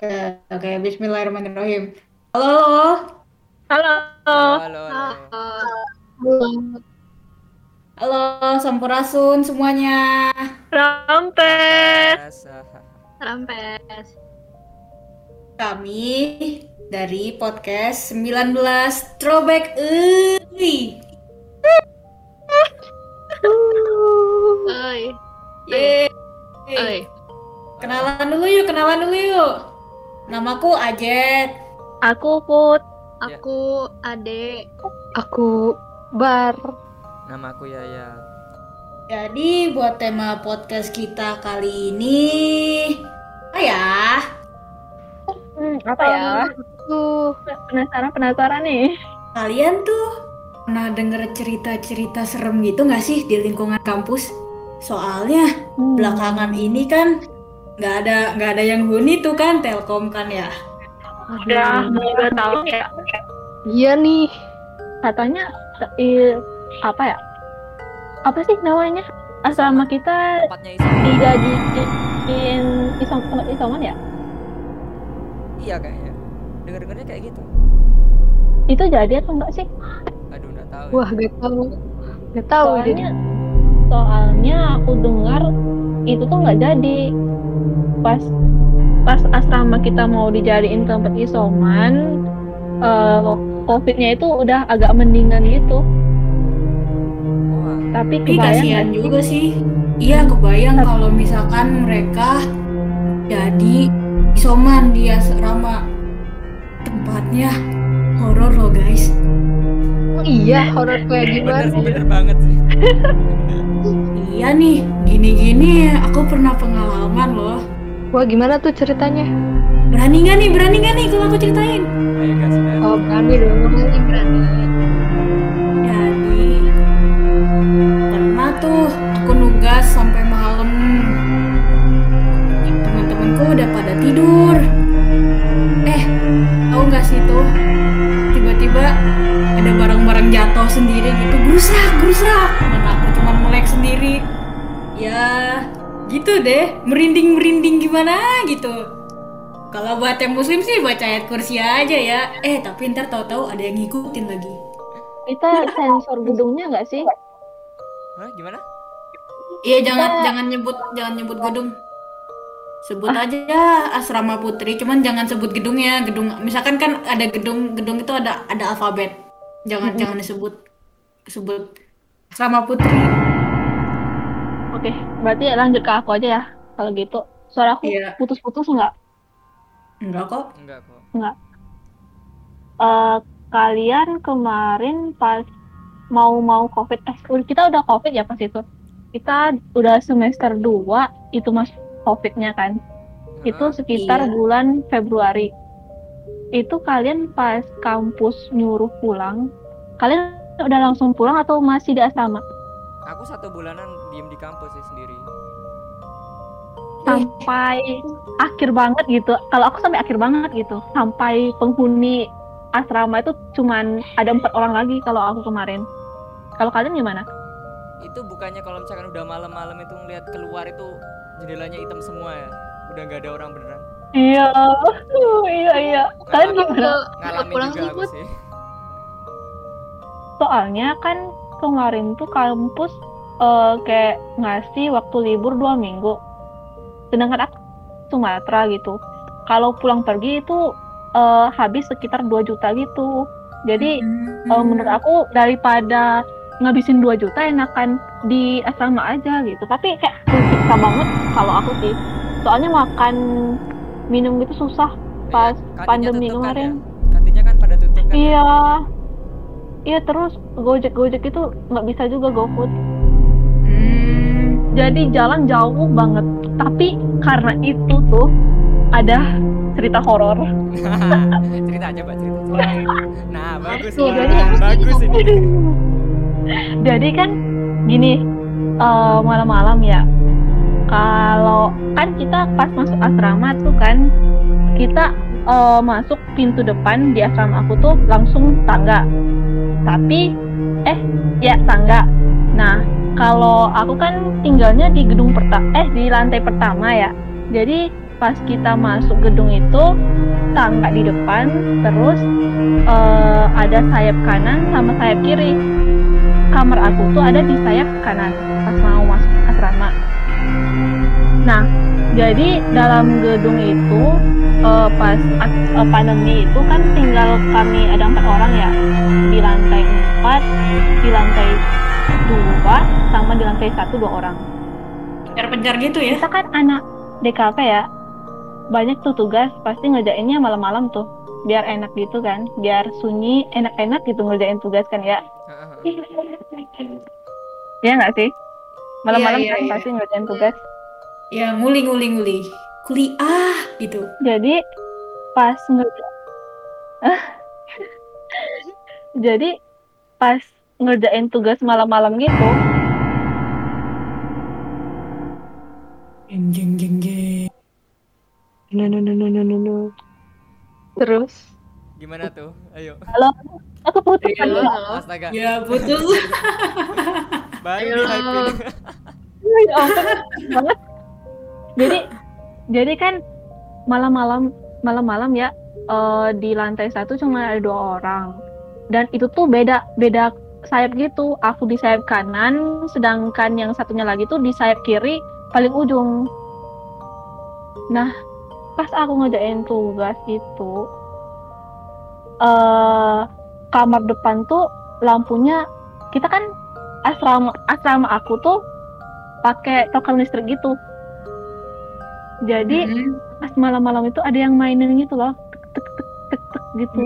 Oke, oke, Bismillahirrahmanirrahim. Halo, Halo, Halo, halo. halo, Sampurasun semuanya. Rampes. Rampes. Kami dari podcast 19 Throwback Euy. Oi. Yeay. Oi. Kenalan dulu yuk, kenalan dulu yuk. Namaku Ajet. Aku Put. Aku Ade. Aku Bar. Namaku Yaya. Jadi buat tema podcast kita kali ini apa ya? Hmm, apa ya? Tuh, Penasaran penasaran nih. Kalian tuh pernah denger cerita-cerita serem gitu nggak sih di lingkungan kampus? Soalnya Hmm. belakangan ini kan nggak ada nggak ada yang huni tuh kan Telkom kan ya. Udah mau dua tahun ya. iya nih. Katanya i- apa ya? Apa sih namanya? Asrama kita Tempatnya isi. dijadiin isom isoman ya? Iya kayaknya. Dengar-dengarnya kayak gitu. Itu jadi atau enggak sih? Aduh, enggak tahu. ya. Wah, gak tahu. Gak tahu. Soalnya soalnya aku dengar itu tuh nggak jadi pas pas asrama kita mau dijadiin tempat isoman eh, covidnya itu udah agak mendingan gitu Wah, tapi kebayang kasihan juga sih. Iya kebayang kalau misalkan mereka jadi isoman di asrama. Tempatnya horor loh guys. Oh, iya, horor kayak gimana? bener, bener banget sih. Iya nih, gini-gini aku pernah pengalaman loh. Wah, gimana tuh ceritanya? Berani nggak nih, berani nggak nih kalau aku ceritain? Ayo. Oh, berani dong. Berani berani. Jadi pernah tuh aku nugas sampai malam. Teman-temanku udah pada tidur. Gitu deh, merinding-merinding gimana gitu. Kalau buat yang muslim sih baca ayat kursi aja ya. Eh, tapi ntar tahu-tahu ada yang ngikutin lagi. kita sensor gedungnya nggak sih Hah, gimana? Iya jangan Kita- jangan nyebut jangan nyebut gedung. Sebut aja asrama putri, cuman jangan sebut gedungnya. Gedung misalkan kan ada gedung gedung itu ada ada alfabet. Jangan jangan disebut sebut asrama putri. Oke berarti lanjut ke aku aja ya kalau gitu suara aku Iya. putus-putus nggak Enggak kok. Enggak kok. Eh, kalian kemarin pas mau mau covid eh kita udah covid ya pas itu kita udah semester 2 itu mas covidnya kan itu Heeh. sekitar Iya. bulan Februari itu kalian pas kampus nyuruh pulang kalian udah langsung pulang atau masih di asrama Aku satu bulanan diem di kampus sih sendiri. sampai akhir banget gitu kalau aku sampai akhir banget gitu sampai penghuni asrama itu cuman ada empat orang lagi kalau aku kemarin kalau kalian gimana Itu bukannya kalau misalkan udah malam-malam itu ngeliat keluar itu jendelanya hitam semua ya. Udah nggak ada orang beneran. iya iya iya kalian Ngalamin- gimana Ngalamin pulang juga aku sih. soalnya kan kemarin tuh kampus eh, kayak ngasih waktu libur dua minggu sedangkan aku Sumatera gitu kalau pulang pergi itu eh, habis sekitar 2 juta gitu jadi eh, menurut aku daripada ngabisin 2 juta enakan di asrama aja gitu tapi kayak susah banget kalau aku sih soalnya makan minum gitu susah pas Kantinnya pandemi tutup kan kemarin ya? Kantinnya kan pada tutup kan. ya? Iya. Iya terus Gojek Gojek itu nggak bisa juga GoFood. Jadi jalan jauh banget. Tapi karena itu tuh ada cerita horor. cerita aja, Mbak, cerita. cerita. Nah, bagus ini. jadi- bagus ini. Jadi kan gini eh, malam-malam ya. Kalau kan kita pas masuk asrama tuh kan kita eh, masuk pintu depan di asrama aku tuh langsung tangga. Tapi eh ya tangga. Nah kalau aku kan tinggalnya di gedung pertama eh di lantai pertama ya. Jadi pas kita masuk gedung itu tangga di depan terus eh, ada sayap kanan sama sayap kiri kamar aku tuh ada di sayap kanan pas mau masuk asrama nah jadi dalam gedung itu eh, pas as- eh, pandemi itu kan tinggal kami ada empat orang ya. Di lantai empat di lantai dua sama di lantai satu dua orang. Pencar-pencar gitu ya? Kita kan anak DKP ya. Banyak tuh tugas pasti ngerjainnya malam-malam tuh. Biar enak gitu kan. Biar sunyi enak-enak gitu ngerjain tugas kan ya. Ya nggak sih? Malam-malam Iya, iya, kan iya. pasti ngerjain tugas. Ya nguli nguli nguli kuliah gitu jadi pas ngerja jadi pas ngerjain tugas malam-malam gitu jeng jeng jeng jeng No no no no no no no. Terus Gimana tuh? Ayo. halo aku putus Halo, ya? halo. Astaga. ya putus Baru Ayo. di hype Ya banget. Jadi jadi kan malam-malam malam-malam ya eh, di lantai satu cuma ada dua orang dan itu tuh beda beda sayap gitu. Aku di sayap kanan, sedangkan yang satunya lagi tuh di sayap kiri paling ujung. Nah, pas aku ngerjain tugas itu eh kamar depan tuh lampunya kita kan asrama asrama aku tuh pakai token listrik gitu. Jadi Hmm. pas malam-malam itu ada yang mainin gitu loh, tek tek tek tek, tek gitu.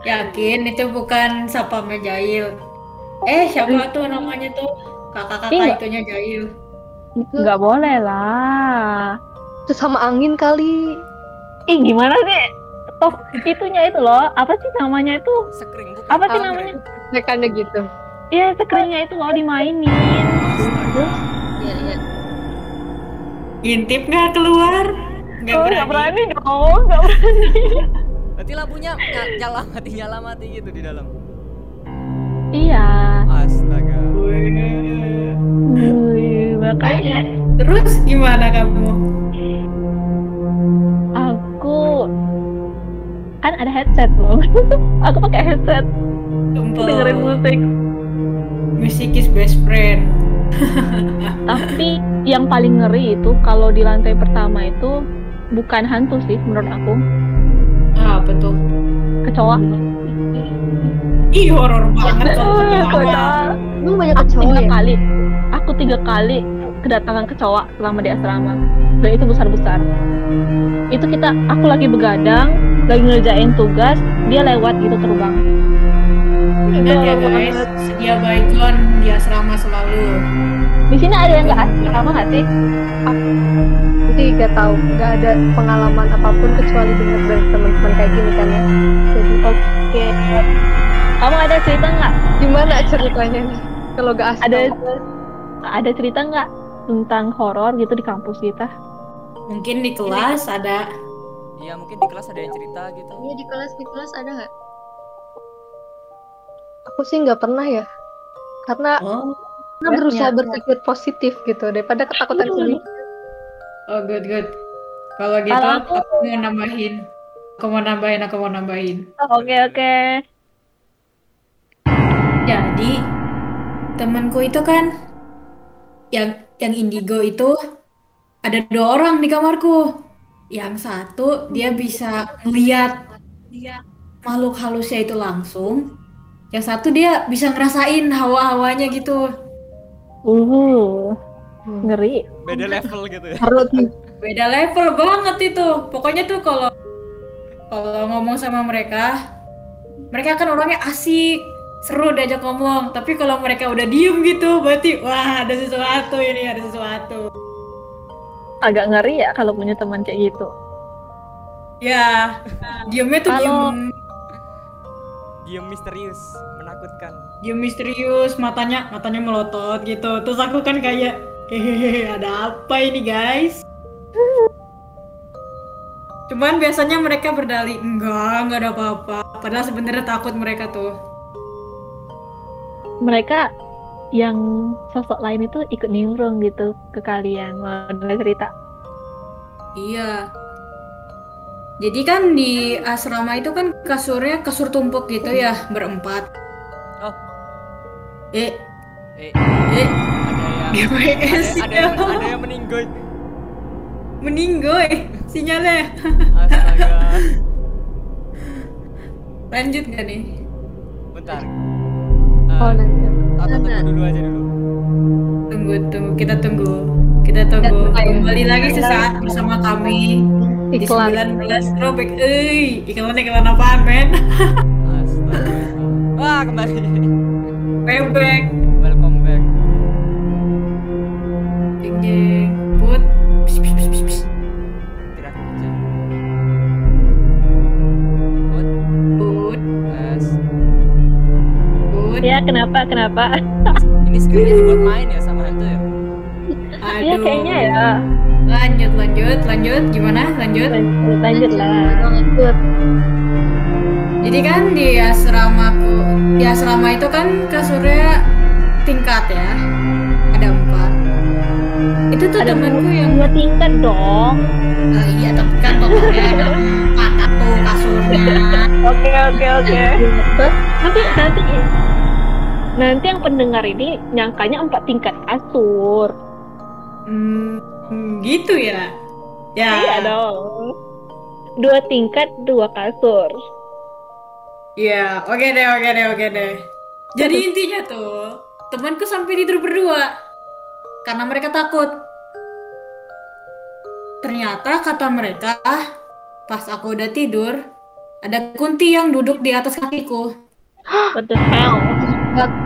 Yakin itu bukan Sapame Jail. Eh, siapa tuh namanya tuh? Kakak-kakak itunya Jail. Nggak boleh lah. itu sama angin kali. Ih gimana sih? Tok itunya itu loh, apa sih namanya itu? Sekring bukan? Apa sih Ah, namanya? Tekannya gitu. Iya, sekringnya itu loh dimainin. Astaga. Iya, iya. Intip nggak keluar? Nggak Oh, berani. nggak berani dong, nggak berani. Berarti lampunya ny- nyala mati nyala mati gitu di dalam. Iya, Astaga. Wih. Makanya Terus gimana kamu? aku kan ada headset loh. aku pakai headset Tumpel. dengerin musik. Music is best friend. Tapi yang paling ngeri itu kalau di lantai pertama itu bukan hantu sih menurut aku, Ah, apa tuh? kecoa. Ih, horor banget kecoa. kecoa. Emang banyak Aku kecoa tiga ya? kali, aku tiga kali kedatangan kecoa selama di asrama, dan itu besar besar. Itu kita, aku lagi begadang, lagi ngerjain tugas, dia lewat gitu terbang. Ingat ya guys, sedia baikon di asrama selalu. Di sini ada yang nggak asrama nggak sih? Jadi gak tahu, gak ada pengalaman apa pun kecuali dengar dari teman-teman kayak gini kan ya. Jadi Oke. Kamu ada cerita nggak? gimana ceritanya nih? Kalau gak asal. Ada ada cerita nggak tentang horor gitu di kampus kita? Mungkin di kelas ada Iya mungkin di kelas ada yang cerita gitu. Iya di kelas di kelas ada nggak? Aku sih nggak pernah ya. Karena Oh, karena berusaha berpikir positif gitu daripada ketakutan sendiri. oh good good. Kalau gitu Kalau aku... aku- mau nambahin. Aku mau nambahin, aku mau nambahin. Oke oke. Jadi temanku itu kan yang yang indigo itu ada dua orang di kamarku. Yang satu dia bisa melihat dia makhluk halusnya itu langsung. Yang satu dia bisa ngerasain hawa-hawanya gitu. Uh, ngeri. Beda level gitu ya. Harus Beda level banget itu. Pokoknya tuh kalau kalau ngomong sama mereka, mereka kan orangnya asik, seru diajak ngomong. Tapi kalau mereka udah diem gitu, berarti wah ada sesuatu ini, ada sesuatu. Agak ngeri ya kalau punya teman kayak gitu. Ya, diemnya tuh Kalau- diem, Diem misterius, menakutkan. diem misterius, matanya matanya melotot gitu. Terus aku kan kayak, hehehe, ada apa ini guys? Cuman biasanya mereka berdalih, enggak, enggak ada apa-apa. Padahal sebenarnya takut mereka tuh. Mereka yang sosok lain itu ikut nimbrung gitu ke kalian mau dengar cerita Iya. Jadi kan di asrama itu kan kasurnya kasur tumpuk gitu ya, berempat. Oh. Eh, Eh, eh, ada yang GPS ada, ada yang ada yang meninggoy. meninggoy sinyalnya. Astaga. Lanjut gak nih? Bentar. Oh, Eh, nanti. atau tunggu dulu aja dulu. Tunggu, tunggu, kita tunggu. Kita tunggu. Kembali lagi sesaat bersama kami Iklan. 19 throwback. Eh, iklan iklan apaan, men? Astaga. Wah, kembali. Bebek. Welcome back. Jeng jeng. Put. Pis, pis, pis, pis, pis. Tidak kerja. Put, Put. Put. ya kenapa kenapa Ini skripnya dibuat main ya sama hantu ya? Aduh. ya kayaknya ya Lanjut, lanjut, lanjut. Gimana? Lanjut. lanjut, lanjut lah Lanjut. Jadi kan di asramaku, di asrama itu kan kasurnya tingkat ya, ada empat. Itu tuh ada temanku yang, dua tingkat dong Ah, iya tapi kan totalnya ada empat tuh kasurnya. oke oke oke nanti nanti nanti yang pendengar ini nyangkanya empat tingkat kasur Hmm, gitu ya. Ya. iya dong dua tingkat dua kasur Iya, oke deh, oke deh, oke deh. Jadi intinya tuh, temanku sampai tidur berdua karena mereka takut. Ternyata kata mereka, pas aku udah tidur, ada kunti yang duduk di atas kakiku. what the hell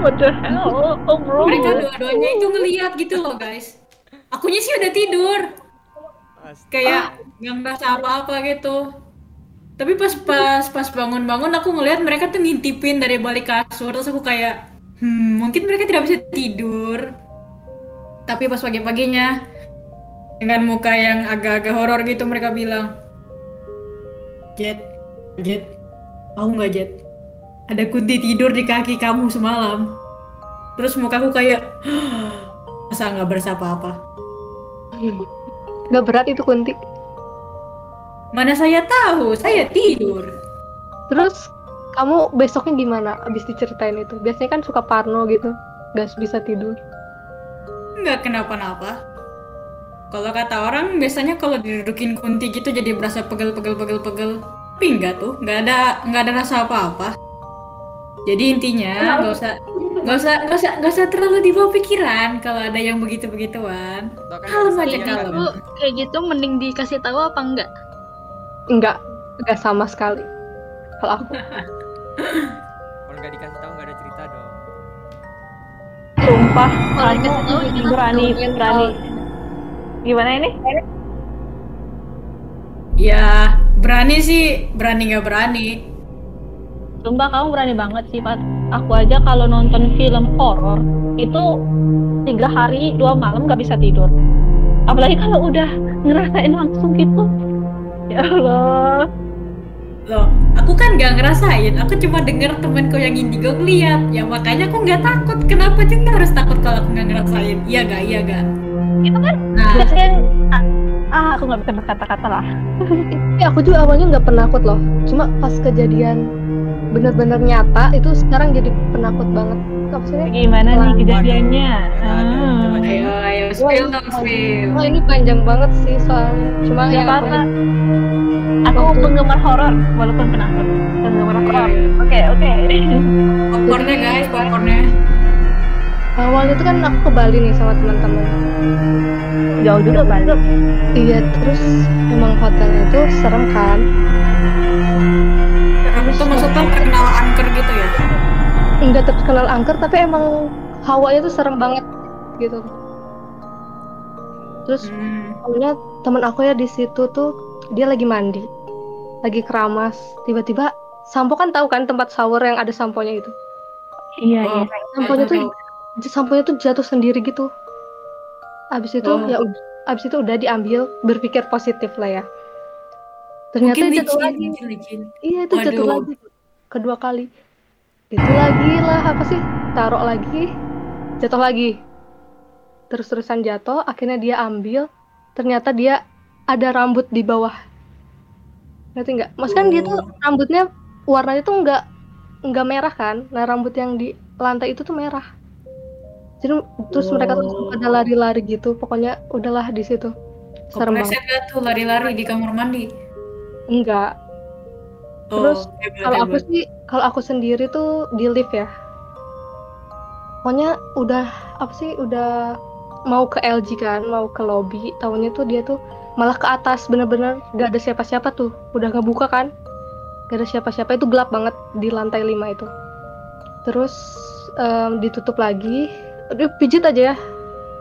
what the hell oh bro Mereka dua-duanya itu ngeliat gitu loh guys. Akunya sih udah tidur, Astaga. kayak nggak merasa apa-apa gitu. Tapi pas pas pas bangun-bangun aku ngeliat mereka tuh ngintipin dari balik kasur terus aku kayak hmm mungkin mereka tidak bisa tidur. Tapi pas pagi-paginya dengan muka yang agak-agak horor gitu mereka bilang, Jet, Jet, tahu nggak Jet? Ada kunti tidur di kaki kamu semalam. Terus mukaku kayak masa nggak berasa apa-apa. Gak berat itu kunti. Mana saya tahu, saya tidur. Terus kamu besoknya gimana abis diceritain itu? Biasanya kan suka parno gitu, gak bisa tidur. Nggak kenapa-napa. Kalau kata orang biasanya kalau didudukin kunti gitu jadi berasa pegel-pegel-pegel-pegel. Tapi enggak tuh, nggak ada nggak ada rasa apa-apa. Jadi intinya nggak usah nggak usah nggak usah nggak usah terlalu dibawa pikiran kalau ada yang begitu begituan. Kan Kalem bisa aja, kalem. Lu kayak gitu mending dikasih tahu apa enggak? Enggak, enggak sama sekali. Kalau aku Kalau nggak dikasih tahu nggak ada cerita dong. sumpah Kalau kamu dikasih tahu berani berani gimana ini Ya berani sih, berani nggak berani. Sumpah kamu berani banget sih Pat. Aku aja kalau nonton film horor itu tiga hari dua malam gak bisa tidur. Apalagi kalau udah ngerasain langsung gitu. Ya Allah. Loh, aku kan nggak ngerasain. Aku cuma denger temanku yang indigo ngeliat. Ya makanya aku nggak takut. Kenapa juga harus takut kalau aku nggak ngerasain? Iya gak? Iya gak? Itu kan Nah, biasanya ah, ah, aku nggak bisa berkata-kata lah. Ya aku juga awalnya nggak penakut loh. Cuma pas kejadian bener-bener nyata itu sekarang jadi penakut banget. Maksudnya, Gimana nih kejadiannya? Ah. ayo, ayo, spill dong, spill. wah ini panjang banget sih soalnya. Cuma Gak yang apa-apa. aku- Aku penggemar horor walaupun penakut. Penggemar horor. Oke oke. Popcornnya guys, popcornnya. awalnya itu kan aku ke Bali nih sama teman-teman. Jauh juga banget. Iya, terus emang hotelnya itu serem kan. Maksudnya terkenal angker gitu ya? Enggak terkenal angker tapi emang hawanya tuh serem banget gitu. Terus Hmm. Temen aku ya di situ tuh dia lagi mandi, lagi keramas. Tiba-tiba sampo kan tahu kan tempat shower yang ada samponya itu. Iya Oh, iya. Samponya tuh tahu. samponya tuh jatuh sendiri gitu. Abis itu Oh. ya abis itu udah diambil berpikir positif lah ya. Ternyata Mungkin jatuh licin, lagi. licin. Iya itu jatuh Waduh. lagi kedua kali. Itu lagi lah apa sih? Taruh lagi. jatuh lagi. Terus-terusan jatuh akhirnya dia ambil. Ternyata dia ada rambut di bawah. Ngerti nggak? Mas kan dia tuh rambutnya warnanya tuh nggak nggak merah kan? Nah rambut yang di lantai itu tuh merah. Jadi terus mereka tuh pada lari-lari gitu. Pokoknya udahlah di situ. Serem banget. tuh lari-lari di kamar mandi? enggak Oh, Terus, hebat, kalau aku sih kalau aku sendiri tuh di lift ya. Pokoknya udah apa sih udah mau ke LG kan mau ke lobby tahunya tuh dia tuh malah ke atas bener-bener gak ada siapa-siapa tuh. Udah ngebuka kan gak ada siapa-siapa itu gelap banget di lantai 5 itu. Terus em, ditutup lagi. Aduh, pijit aja ya.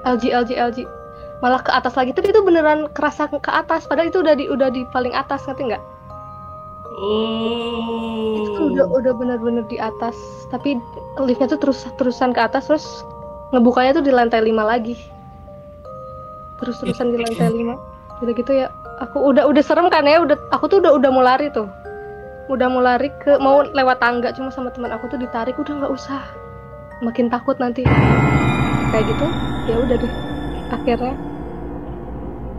LG LG LG malah ke atas lagi tapi itu beneran kerasa ke atas. Padahal itu udah di udah di paling atas ngerti nggak itu kan Oh. udah udah benar-benar di atas. Tapi liftnya tuh terus terusan ke atas terus ngebukanya tuh di lantai 5 lagi. Terus terusan di lantai 5 gitu gitu ya. Aku udah udah serem kan ya? Udah aku tuh udah udah mau lari tuh. Udah mau lari ke mau lewat tangga cuma sama teman aku tuh ditarik. Udah nggak usah. Makin takut nanti. Kayak gitu ya udah deh. Akhirnya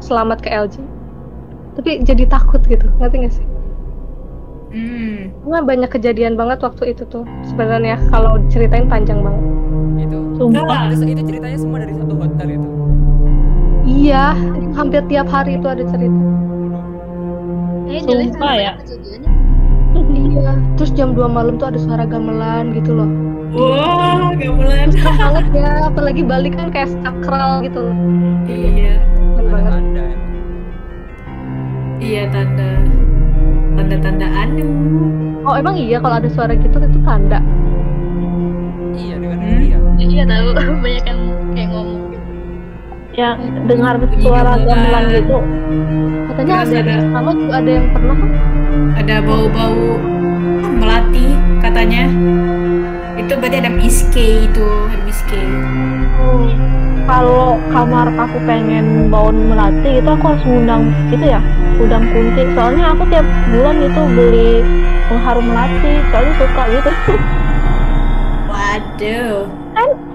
selamat ke LG tapi jadi takut gitu. Ngerti gak sih Hmm. Cuma banyak kejadian banget waktu itu tuh. Sebenarnya kalau ceritain panjang banget. Itu Sumpah. itu, itu ceritanya semua dari satu hotel itu. Iya, hampir tiap hari itu ada cerita. Eh, Sumpah ya. Iya. Terus jam 2 malam tuh ada suara gamelan gitu loh. Wah, gamelan. Serem banget ya, apalagi balik kan kayak sakral gitu loh. Iya. Banget. tanda ya. Iya tanda tanda-tanda anu. Oh, emang iya kalau ada suara gitu itu tanda. Iya dengan Hmm. iya. Iya tahu banyak yang kayak ngomong gitu. yang dengar suara gamelan gitu Katanya ada ada- sama juga ada yang pernah kan? Ada bau-bau melati katanya. Itu berarti ada miske itu, ada miske. Oh, kalau kamar aku pengen bangun melati itu aku harus ngundang gitu ya undang kunti soalnya aku tiap bulan itu beli pengharum melati soalnya suka gitu. Waduh.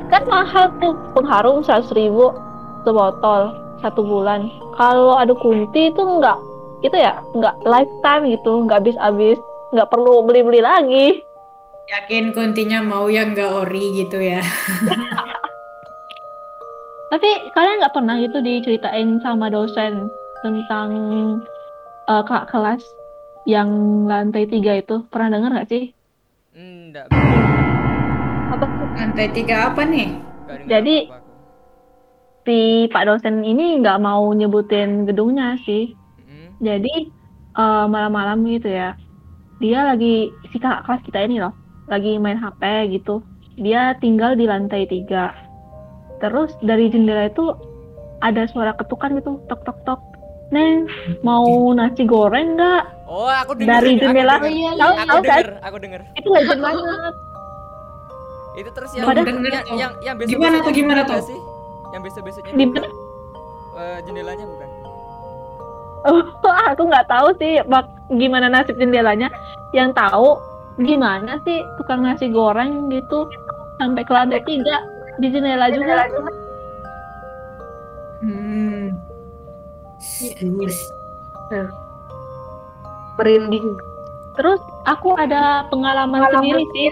kan mahal tuh. Pengharum seratus ribu sebotol satu bulan. Kalau ada kunti itu enggak itu ya enggak lifetime gitu. Enggak habis-habis. Nggak perlu beli-beli lagi. Yakin kuntinya mau yang nggak ori gitu ya. Tapi kalian nggak pernah gitu diceritain sama dosen tentang eh, kak kelas yang lantai tiga itu pernah dengar nggak sih? Enggak. Apa? Lantai tiga apa nih? Jadi-. Si Pak dosen ini nggak mau nyebutin gedungnya sih. Mm-mm. Jadi eh, malam-malam gitu ya, dia lagi si kakak kelas kita ini loh, lagi main HP gitu. Dia tinggal di lantai tiga. Terus dari jendela itu ada suara ketukan gitu, tok tok tok. Neng, mau nasi goreng nggak? Oh, aku dengar. Dari aku jendela. dengar. iya, Tahu Aku tahu kan? dengar, aku dengar. Itu legend banget. Itu terus yang Padahal- yang Denger yang tuh. yang, yang besok Gimana tuh, gimana tuh? sih? Yang besok-besoknya Di buka, eh, jendelanya bukan. Oh, aku nggak tahu sih bak gimana nasib jendelanya. Yang tahu gimana sih tukang nasi goreng gitu sampai ke lantai tiga di jendela juga. Hmm. Sus. Merinding. Terus aku ada pengalaman sendiri sih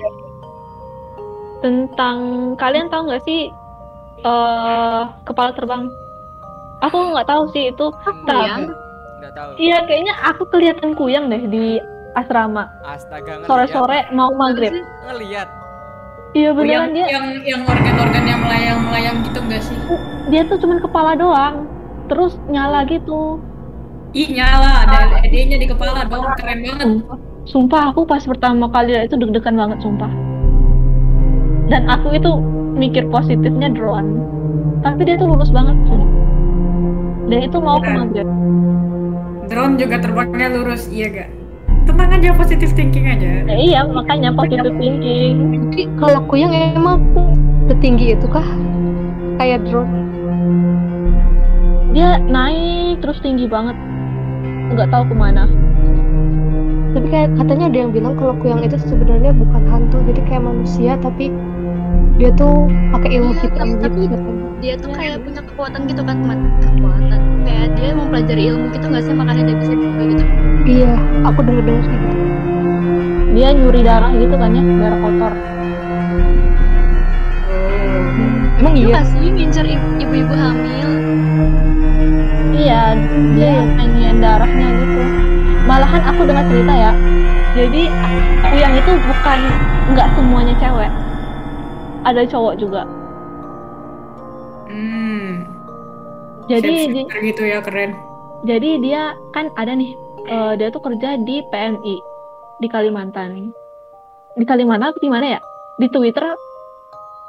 tentang kalian tahu nggak sih eh kepala terbang? Aku nggak tahu sih itu. Kuyang? Enggak tahu. Iya kayaknya aku kelihatan kuyang deh di asrama Astaga sore-sore mau maghrib. Ngeliat. Iya Oh, yang, beneran dia yang yang organ-organnya melayang-melayang gitu enggak sih? dia tuh cuman kepala doang. Terus nyala gitu. Ih nyala, ada LED-nya di kepala dong, keren banget. Sumpah, aku pas pertama kali itu deg-degan banget sumpah. Dan aku itu mikir positifnya drone. Tapi dia tuh lurus banget. sumpah. Dan itu mau ke maghrib. Drone juga terbangnya lurus, iya gak? Tenang aja, positive thinking aja. Ya, iya, makanya positive thinking. Jadi kalau kuyang emang setinggi itu kah? Kayak drone. Dia naik terus tinggi banget. Nggak tahu ke mana. Tapi kayak katanya ada yang bilang kalau kuyang itu sebenarnya bukan hantu, jadi kayak manusia tapi dia tuh pakai ilmu Iya, hitam tapi- gitu tapi- katanya. dia tuh kayak punya kekuatan gitu kan teman kekuatan. Kayak dia mempelajari ilmu gitu nggak sih? Makanya dia bisa berubah gitu. Iya aku denger dengar sih gitu. Dia nyuri darah gitu kan ya, darah kotor. emang dia iya? pasti ngincer ibu- ibu-ibu hamil Iya, dia yang pengen darahnya gitu. Malahan aku dengar cerita ya. Jadi yang itu bukan nggak semuanya cewek. Ada cowok juga. Hmm. Jadi di, Shapeshifter gitu ya keren. jadi dia kan ada nih eh, dia tuh kerja di PMI di Kalimantan. Di Kalimantan apa di mana ya? Di Twitter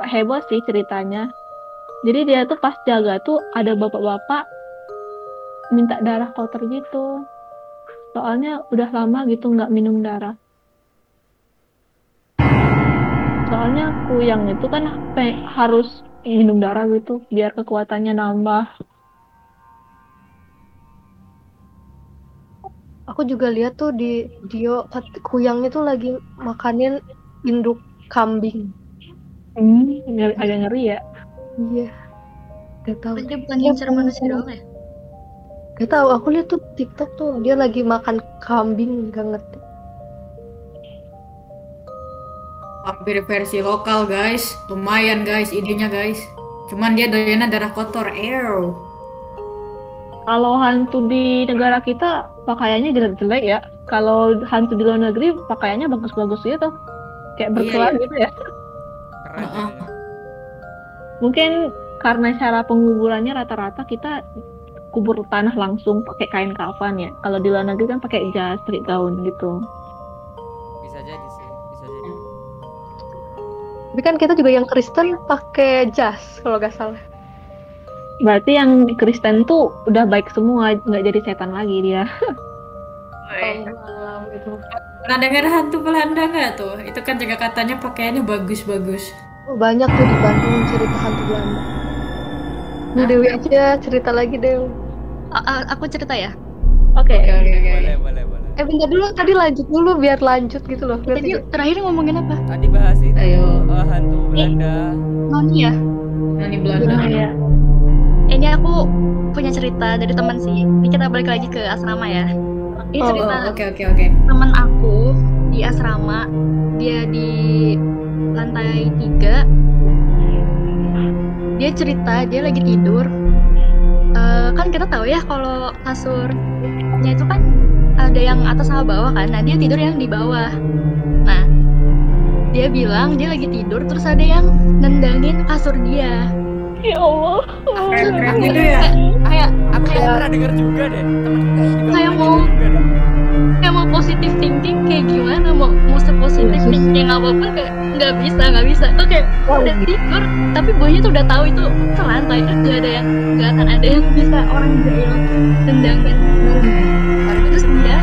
heboh sih ceritanya. Jadi dia tuh pas jaga tuh ada bapak-bapak minta darah kotor gitu. Soalnya udah lama gitu nggak minum darah. Soalnya kuyang itu kan harus minum darah gitu biar kekuatannya nambah. aku juga lihat tuh di Dio kuyangnya tuh lagi makanin induk kambing Hmm, agak ngeri ya. iya gak tahu dia bukan ngincer punya- manusia doang ya gak tahu aku lihat tuh TikTok tuh dia lagi makan kambing gak ngerti Vampir versi lokal guys. Lumayan guys idenya guys. Cuman dia doyannya darah kotor. Ew. Kalau hantu di negara kita pakaiannya jelek-jelek ya. Kalau hantu di luar negeri pakaiannya bagus-bagus gitu. Kayak berkelar iya. gitu ya. Keren. Heeh. ya. Mungkin karena cara penguburannya rata-rata kita kubur tanah langsung pakai kain kafan ya. Kalau di luar negeri kan pakai jas, street gown gitu. Bisa jadi sih, bisa jadi. tapi kan kita juga yang Kristen pakai jas kalau gak salah Berarti yang Kristen tuh udah baik semua, nggak jadi setan lagi dia. malam gitu Pernah dengar hantu Belanda nggak tuh? Itu kan juga katanya pakaiannya bagus-bagus. Oh, banyak tuh di Bandung cerita hantu Belanda Lu Dewi aja cerita lagi Dew Aku cerita ya Oke. Oke oke oke. Boleh, boleh, boleh. Eh bentar dulu, tadi lanjut dulu biar lanjut gitu loh biar tadi tidak- terakhir ngomongin apa Tadi bahas itu Ayo. eh, hantu Belanda. Noni ya Nani Belanda. Ya. ini aku punya cerita dari teman sih ini kita balik lagi ke asrama ya ini Oh, cerita oh, oke oke oke. teman aku di asrama dia di lantai tiga dia cerita dia lagi tidur Eh, kan kita tahu ya kalau kasurnya itu kan ada yang atas sama bawah kan nah dia tidur yang di bawah nah dia bilang dia lagi tidur terus ada yang nendangin kasur dia Ya Allah. Keren-keren gitu ya. kayak Aku kayak kayak pernah dengar juga deh. Temen juga Kayak mau- kayak mau positif thinking kayak gimana mau mau sepositif thinking apa pun kayak nggak bisa nggak bisa oke udah tidur tapi boynya tuh udah tahu itu ke lantai nggak ada yang nggak akan ada yang bisa orang jahil tendangin terus dia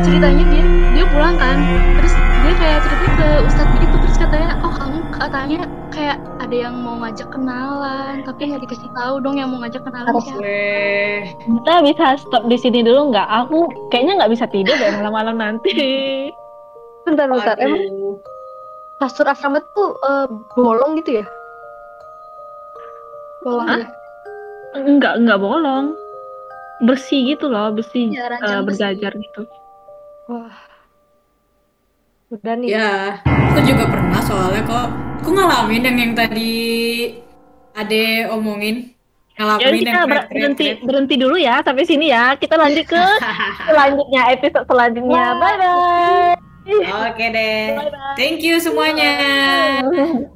ceritanya dia dia pulang kan terus dia kayak ceritanya ke ustadz gitu terus katanya oh kamu katanya kayak ada yang mau ngajak kenalan tapi nggak dikasih tahu dong yang mau ngajak kenalan siapa Weh. Kita bisa stop di sini dulu nggak? Aku kayaknya nggak bisa tidur deh malam-malam nanti. bentar bentar emang. Kasur asrama tuh eh, bolong gitu ya bawahnya Enggak, enggak bolong. Bersih gitu loh, bersih Ya, besi. berjajar gitu. wah udah nih Ya, aku juga pernah soalnya kok. Aku ngalamin yang yang tadi Ade omongin. Ya Ngalamin kita yang ber- berhenti berhenti dulu ya sampai sini ya. Kita lanjut ke selanjutnya episode selanjutnya. Bye bye. Oke deh. Thank you semuanya.